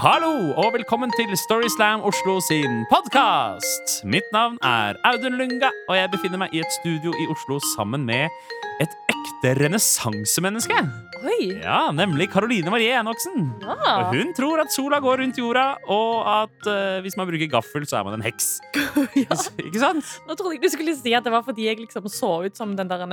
Hallo og velkommen til Storyslam Oslo sin podkast. Mitt navn er Audun Lunga, og jeg befinner meg i et studio i Oslo sammen med et ekte renessansemenneske. Ja, nemlig Caroline Marie Enoksen. Ja. Og hun tror at sola går rundt jorda, og at uh, hvis man bruker gaffel, så er man en heks. ja. Ikke sant? Nå trodde jeg du skulle si at det var fordi jeg liksom så ut som den der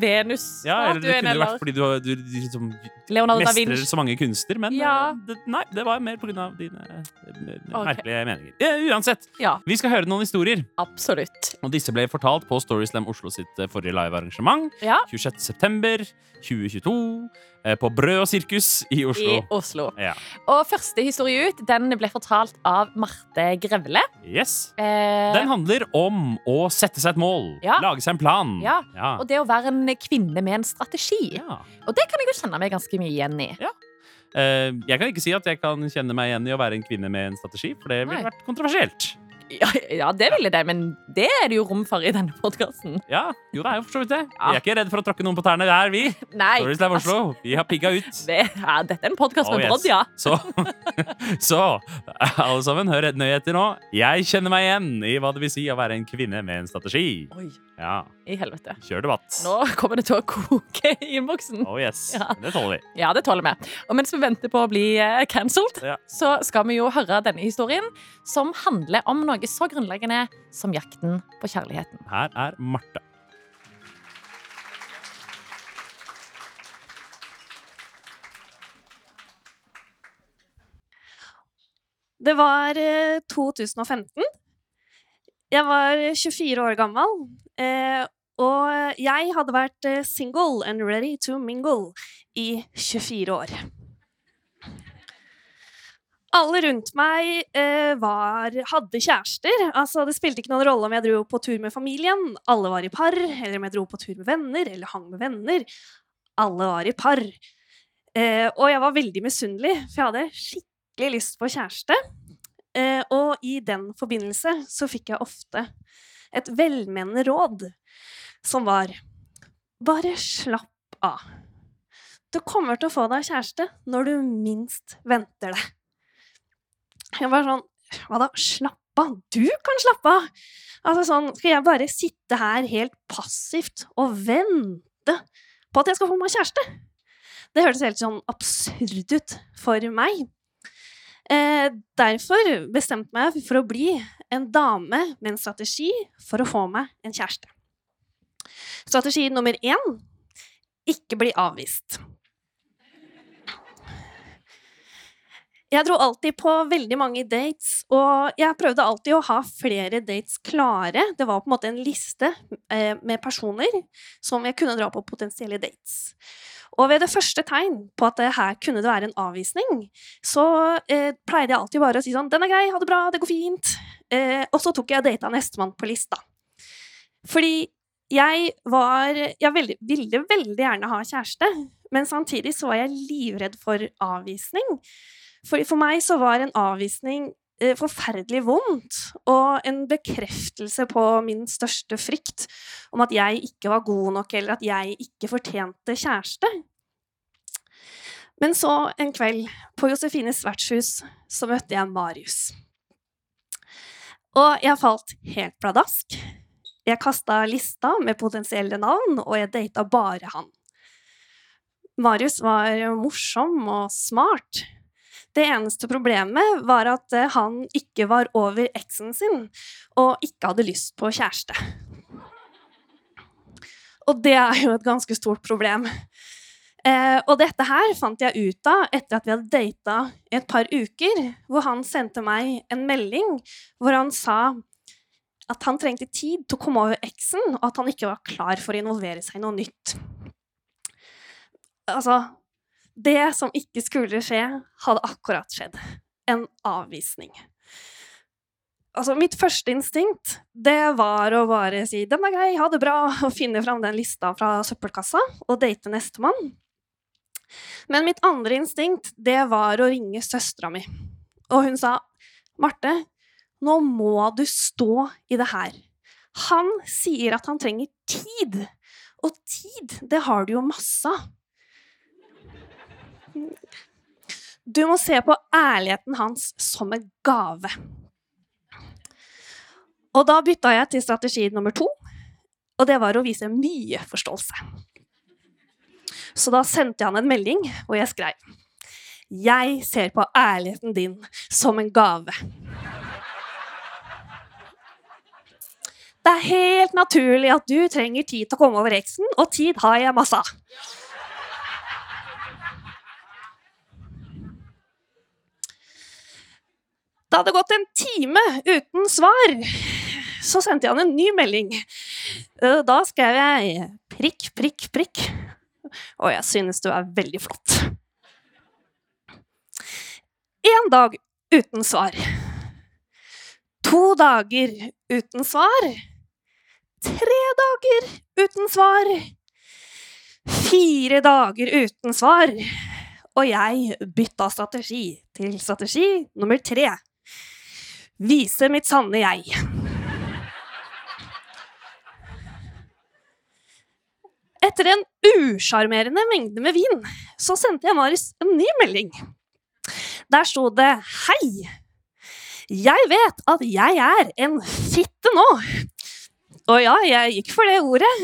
Venus-statuen. Ja, eller det kunne eller? vært fordi du, du, du liksom mestrer så mange kunster, men Ja. eh, det, nei, det var mer av dine okay. Merkelige meninger. Uh, uansett, Ja, vi skal høre noen historier. absolutt. Og disse ble fortalt på Storyslam Oslo sitt eh, forrige livearrangement. Ja, 26. september 2022 eh, på Brød og sirkus i Oslo. i Oslo. Ja. Og første historie ut den ble fortalt av Marte Grevle. Yes. Eh, Den handler om å sette seg et mål, Ja. lage seg en plan. Ja. Ja. og det å være en kvinne med en strategi. Ja. Og det kan jeg jo kjenne meg ganske mye igjen i. Eh, jeg kan ikke si at jeg kan kjenne meg igjen i å være en kvinne med en strategi, for det ville vært kontroversielt. Ja, ja, det ville det, men det er det jo rom for i denne podkasten. Ja, jo, det er jo for så vidt det. Vi er ikke redd for å tråkke noen på tærne, det er vi. Nei, Storyslam Oslo. Vi har pigga ut. det, ja, dette er en podkast Oh, med yes. brodd, ja. Så, så alle sammen, hør nøye etter nå. Jeg kjenner meg igjen i hva det vil si å være en kvinne med en strategi. Oi, Ja, i helvete. Kjør debatt. Nå kommer det til å koke i innboksen. Oh yes, Ja. Det tåler vi. Ja, det tåler vi. Og mens vi venter på å bli eh, cancelled, Ja. så skal vi jo høre denne historien, som handler om noe så grunnleggende som jakten på kjærligheten. Her er Marte. Det var eh, 2015. Jeg var 24 år gammel, eh, og jeg hadde vært eh, single and ready to mingle i 24 år. Alle rundt meg eh, var, hadde kjærester. Altså, det spilte ikke noen rolle om jeg dro på tur med familien, alle var i par, eller om jeg dro på tur med venner, eller hang med venner. Alle var i par. Eh, og jeg var veldig misunnelig, for jeg hadde skikkelig lyst på kjæreste. Eh, og i den forbindelse så fikk jeg ofte et velmenende råd som var Bare slapp av. Du kommer til å få deg kjæreste når du minst venter det. Jeg var sånn Hva da? Slapp av? Du kan slappe av! Altså sånn, Skal jeg bare sitte her helt passivt og vente på at jeg skal få meg kjæreste? Det hørtes helt sånn absurd ut for meg. Eh, derfor bestemte jeg meg for å bli en dame med en strategi for å få meg en kjæreste. Strategi nummer én ikke bli avvist. Jeg dro alltid på veldig mange dates, og jeg prøvde alltid å ha flere dates klare. Det var på en måte en liste eh, med personer som jeg kunne dra på potensielle dates. Og ved det første tegn på at det her kunne det være en avvisning, så eh, pleide jeg alltid bare å si sånn 'Den er grei, ha det bra, det går fint'. Eh, og så tok jeg data nestemann på lista. Fordi jeg var Jeg veldig, ville veldig gjerne ha kjæreste, men samtidig så var jeg livredd for avvisning. For, for meg så var en avvisning forferdelig vondt, og en bekreftelse på min største frykt om at jeg ikke var god nok, eller at jeg ikke fortjente kjæreste. Men så en kveld på Josefines vertshus så møtte jeg Marius. Og jeg falt helt pladask. Jeg kasta lista med potensielle navn, og jeg data bare han. Marius var morsom og smart. Det eneste problemet var at eh, han ikke var over eksen sin, og ikke hadde lyst på kjæreste. Og det er jo et ganske stort problem. Eh, og dette her fant jeg ut av etter at vi hadde data et par uker, hvor han sendte meg en melding hvor han sa at han trengte tid til å komme over eksen, og at han ikke var klar for å involvere seg i noe nytt. Altså Det som ikke skulle skje, hadde akkurat skjedd. En avvisning. Altså, mitt første instinkt, det var å bare si 'den er grei, ha det bra', og finne fram den lista fra søppelkassa og date nestemann. Men mitt andre instinkt, det var å ringe søstera mi. Og hun sa 'Marte, nå må du stå i det her'. Han sier at han trenger tid. Og tid, det har du jo masse av. Du må se på ærligheten hans som en gave. Og da bytta jeg til strategi nummer to, og det var å vise mye forståelse. Så da sendte jeg han en melding og jeg skrev Jeg ser på ærligheten din som en gave. Det er helt naturlig at du trenger tid til å komme over eksen, og tid har jeg masse av. Det hadde gått en time uten svar. Så sendte jeg han en ny melding. Eh, Da skrev jeg prikk, prikk, prikk. Og jeg synes du er veldig flott. Én dag uten svar. To dager uten svar. Tre dager uten svar. Fire dager uten svar. Og jeg bytta strategi til strategi nummer tre. Vise mitt sanne jeg. Etter en usjarmerende mengde med vin, så sendte jeg Marius en ny melding. Der sto det 'Hei! Jeg vet at jeg er en fitte nå.' Og ja, jeg gikk for det ordet.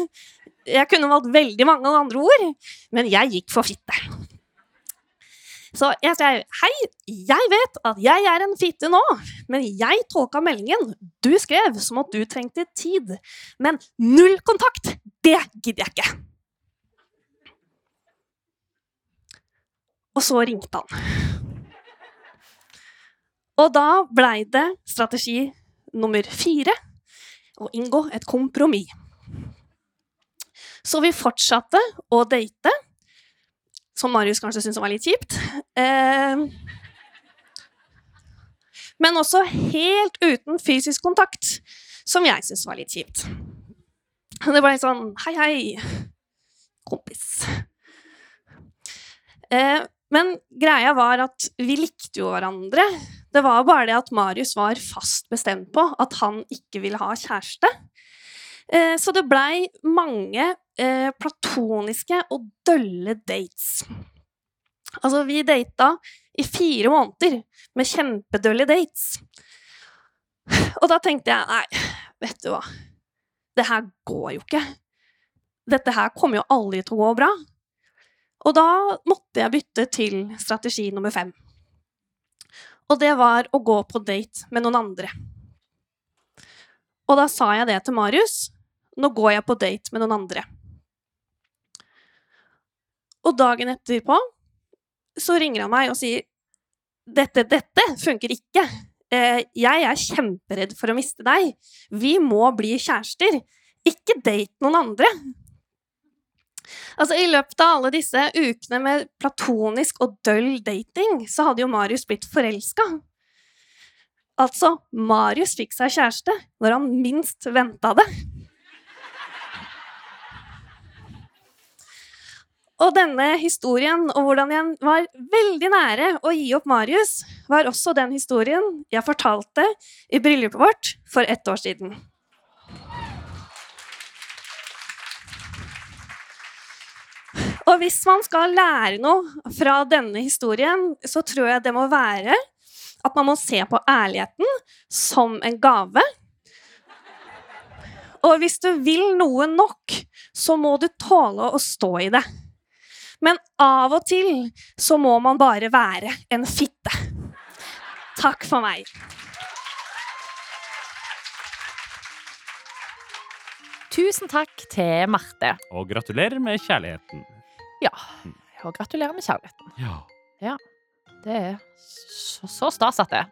Jeg kunne valgt veldig mange andre ord, men jeg gikk for fitte. Så jeg skrev 'Hei, jeg vet at jeg er en fitte nå, men jeg tolka meldingen du skrev som at du trengte tid. Men null kontakt, det gidder jeg ikke. Og så ringte han. Og da blei det strategi nummer fire å inngå et kompromiss. Så vi fortsatte å date, som Marius kanskje syntes var litt kjipt. Eh, men også helt uten fysisk kontakt, som jeg syntes var litt kjipt. Det ble sånn Hei, hei, kompis. Eh, men greia var at vi likte jo hverandre. Det var bare det at Marius var fast bestemt på at han ikke ville ha kjæreste. Eh, så det blei mange eh, platoniske og dølle dates. Altså, vi data i fire måneder med kjempedølle dates. Og da tenkte jeg nei, vet du hva, det her går jo ikke. Dette her kommer jo aldri til å gå bra. Og da måtte jeg bytte til strategi nummer fem. Og det var å gå på date med noen andre. Og da sa jeg det til Marius. Nå går jeg på date med noen andre. Og dagen etterpå så ringer han meg og sier dette, dette funker ikke. Eh, jeg er kjemperedd for å miste deg. Vi må bli kjærester. Ikke date noen andre. Altså, I løpet av alle disse ukene med platonisk og døll dating, så hadde jo Marius blitt forelska. Altså, Marius fikk seg kjæreste når han minst venta det. Og denne historien, og hvordan jeg var veldig nære å gi opp Marius, var også den historien jeg fortalte i bryllupet vårt for ett år siden. Og hvis man skal lære noe fra denne historien, så tror jeg det må være at man må se på ærligheten som en gave. Og hvis du vil noe nok, så må du tåle å stå i det. Men av og til så må man bare være en fitte. Takk for meg. Tusen takk til Marte. Og gratulerer med kjærligheten. Ja, og gratulerer med kjærligheten. Ja. Det er så, så stas at det.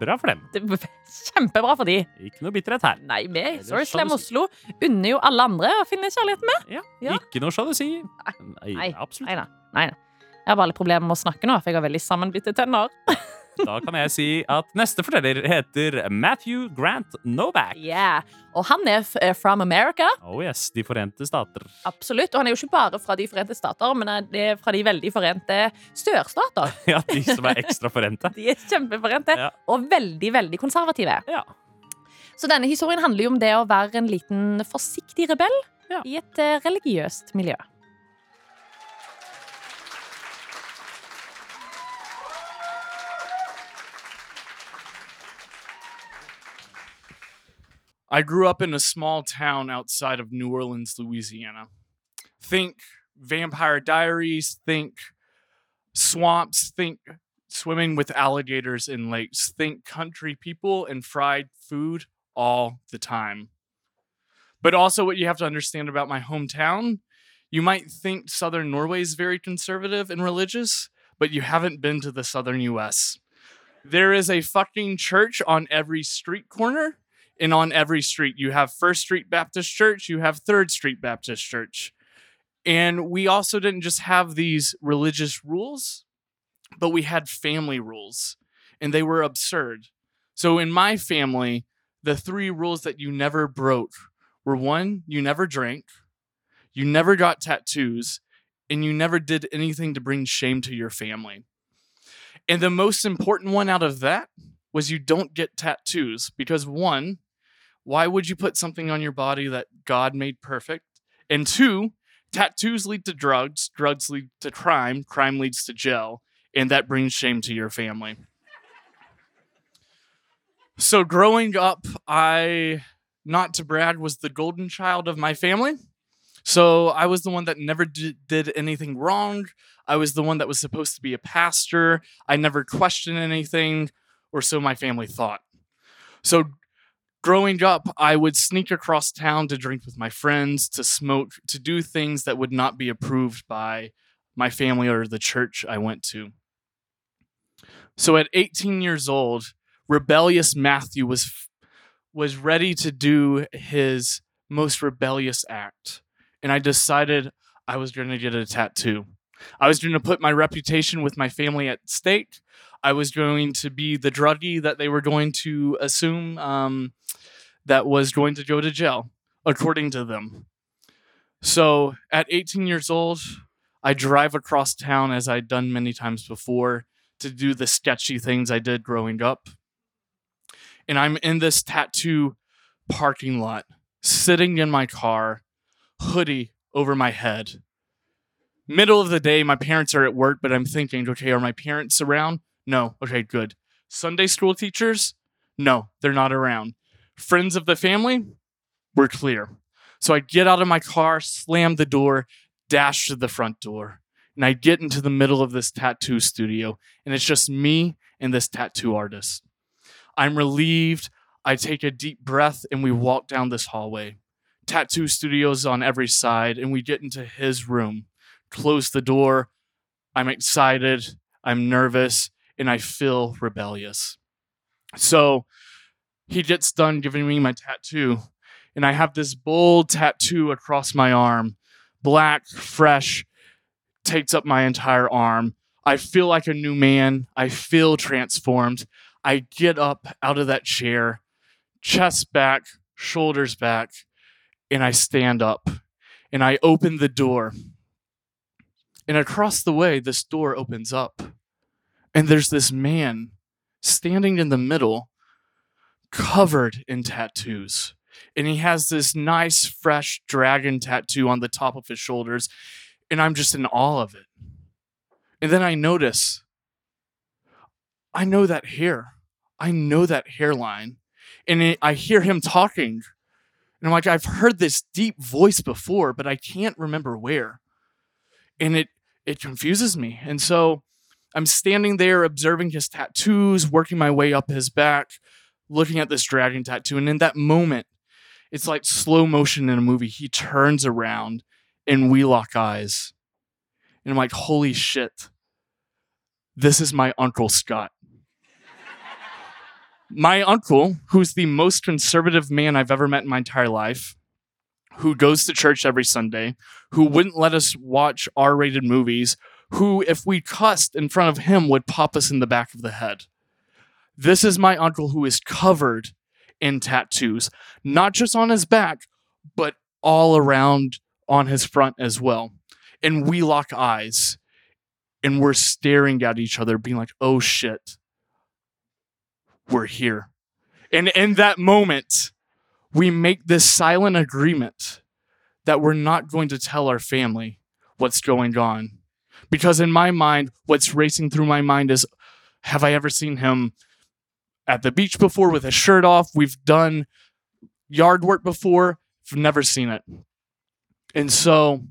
Bra for dem. det er Kjempebra for de. Ikke noe bitterhet her. Nei, vi i Slam du Oslo unner jo alle andre å finne kjærligheten med. Ja. Ja. Ikke noe sjalusi. Nei, Nei, absolutt. Nei nei. Nei, da. Jeg har bare litt problemer med å snakke nå, for jeg har veldig sammenbitte tenner. Da kan jeg si at neste forteller heter Matthew Grant Novak. Yeah. Og han er from America. Oh yes, De forente stater. Absolutt. Og han er jo ikke bare fra De forente stater, men det er fra de veldig forente sørstater. Ja, de som er ekstra forente. De er kjempeforente. Ja. Og veldig, veldig konservative. Ja. Så denne historien handler jo om det å være en liten forsiktig rebell Ja. i et eh, religiøst miljø. I grew up in a small town outside of New Orleans, Louisiana. Think Vampire Diaries, think swamps, think swimming with alligators in lakes, think country people and fried food all the time. But also, what you have to understand about my hometown, you might think southern Norway is very conservative and religious, but you haven't been to the southern US. There is a fucking church on every street corner, and on every street, you have First Street Baptist Church, you have Third Street Baptist Church. And we also didn't just have these religious rules, but we had family rules, and they were absurd. So in my family, the three rules that you never broke were one, you never drank, you never got tattoos, and you never did anything to bring shame to your family. And the most important one out of that was you don't get tattoos because one, why would you put something on your body that God made perfect? And two, tattoos lead to drugs, drugs lead to crime, crime leads to jail, and that brings shame to your family. So growing up, I not to brag was the golden child of my family. So I was the one that never did, did anything wrong. I was the one that was supposed to be a pastor. I never questioned anything, or so my family thought. So growing up, I would sneak across town to drink with my friends, to smoke, to do things that would not be approved by my family or the church I went to. So at 18 years old, rebellious Matthew was was ready to do his most rebellious act. And I decided I was going to get a tattoo. I was going to put my reputation with my family at stake. I was going to be the druggie that they were going to assume um, that was going to go to jail, according to them. So at 18 years old, I drive across town as I'd done many times before to do the sketchy things I did growing up and I'm in this tattoo parking lot, sitting in my car, hoodie over my head. Middle of the day, my parents are at work, but I'm thinking, okay, are my parents around? No. Okay, good. Sunday school teachers? No, they're not around. Friends of the family? We're clear. So I get out of my car, slam the door, dash to the front door, and I get into the middle of this tattoo studio, and it's just me and this tattoo artist. I'm relieved. I take a deep breath and we walk down this hallway. Tattoo studios on every side, and we get into his room. Close the door. I'm excited. I'm nervous, and I feel rebellious. So he gets done giving me my tattoo, and I have this bold tattoo across my arm, black, fresh, takes up my entire arm. I feel like a new man. I feel transformed. I get up out of that chair, chest back, shoulders back, and I stand up and I open the door. And across the way, this door opens up. And there's this man standing in the middle, covered in tattoos. And he has this nice, fresh dragon tattoo on the top of his shoulders. And I'm just in awe of it. And then I notice I know that hair. I know that hairline. And it, I hear him talking. And I'm like, I've heard this deep voice before, but I can't remember where. And it it confuses me. And so I'm standing there observing his tattoos, working my way up his back, looking at this dragon tattoo. And in that moment, it's like slow motion in a movie. He turns around and we lock eyes. And I'm like, holy shit. This is my Uncle Scott my uncle, who's the most conservative man I've ever met in my entire life, who goes to church every Sunday, who wouldn't let us watch R rated movies, who, if we cussed in front of him, would pop us in the back of the head. This is my uncle who is covered in tattoos, not just on his back, but all around on his front as well. And we lock eyes and we're staring at each other, being like, oh shit we're here. And in that moment, we make this silent agreement that we're not going to tell our family what's going on. Because in my mind, what's racing through my mind is have I ever seen him at the beach before with a shirt off? We've done yard work before. I've never seen it. And so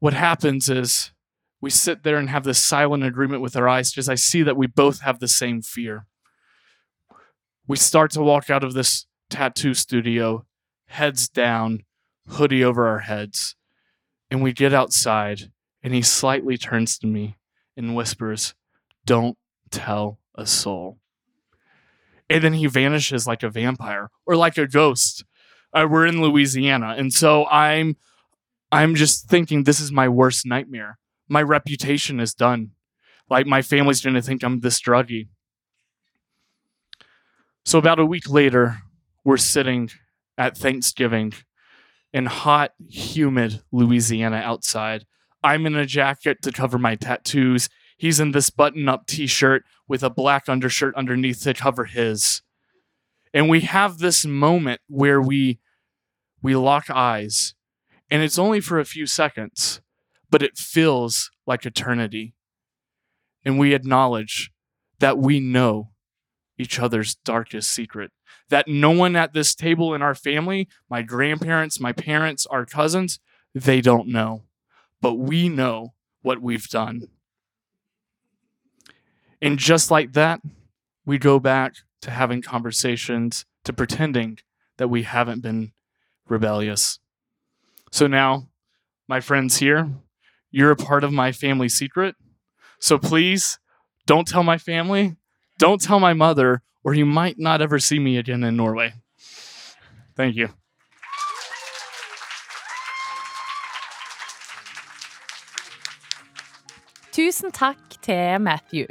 what happens is we sit there and have this silent agreement with our eyes because I see that we both have the same fear. We start to walk out of this tattoo studio, heads down, hoodie over our heads, and we get outside, and he slightly turns to me and whispers, Don't tell a soul. And then he vanishes like a vampire or like a ghost. Uh, we're in Louisiana, and so I'm I'm just thinking this is my worst nightmare. My reputation is done. Like my family's gonna think I'm this druggy. So about a week later, we're sitting at Thanksgiving in hot, humid Louisiana outside. I'm in a jacket to cover my tattoos. He's in this button up t shirt with a black undershirt underneath to cover his. And we have this moment where we we lock eyes and it's only for a few seconds, but it feels like eternity. And we acknowledge that we know each other's darkest secret. That no one at this table in our family, my grandparents, my parents, our cousins, they don't know. But we know what we've done. And just like that, we go back to having conversations, to pretending that we haven't been rebellious. So now, my friends here, you're a part of my family secret. So please don't tell my family, don't tell my mother, or you might not ever see me again in Norway. Thank you. Tusen takk til Matthew.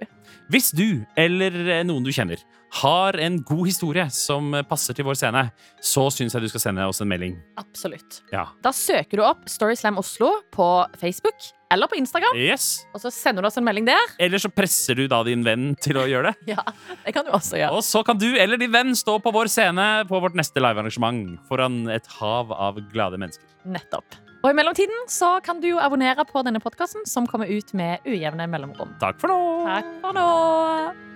Hvis du eller eh, noen du kjenner har en god historie som passer til vår scene, så syns jeg du skal sende oss en melding. Absolutt. Ja. Da søker du opp Storyslam Oslo på Facebook eller på Instagram, Yes. og så sender du oss en melding der. Eller så presser du da din venn til å gjøre det. Ja, det kan du også gjøre. Og så kan du eller din venn stå på vår scene på vårt neste livearrangement foran et hav av glade mennesker. Nettopp. Og i mellomtiden så kan du jo abonnere på denne podkasten, som kommer ut med ujevne mellomrom. Takk for nå! Takk for nå.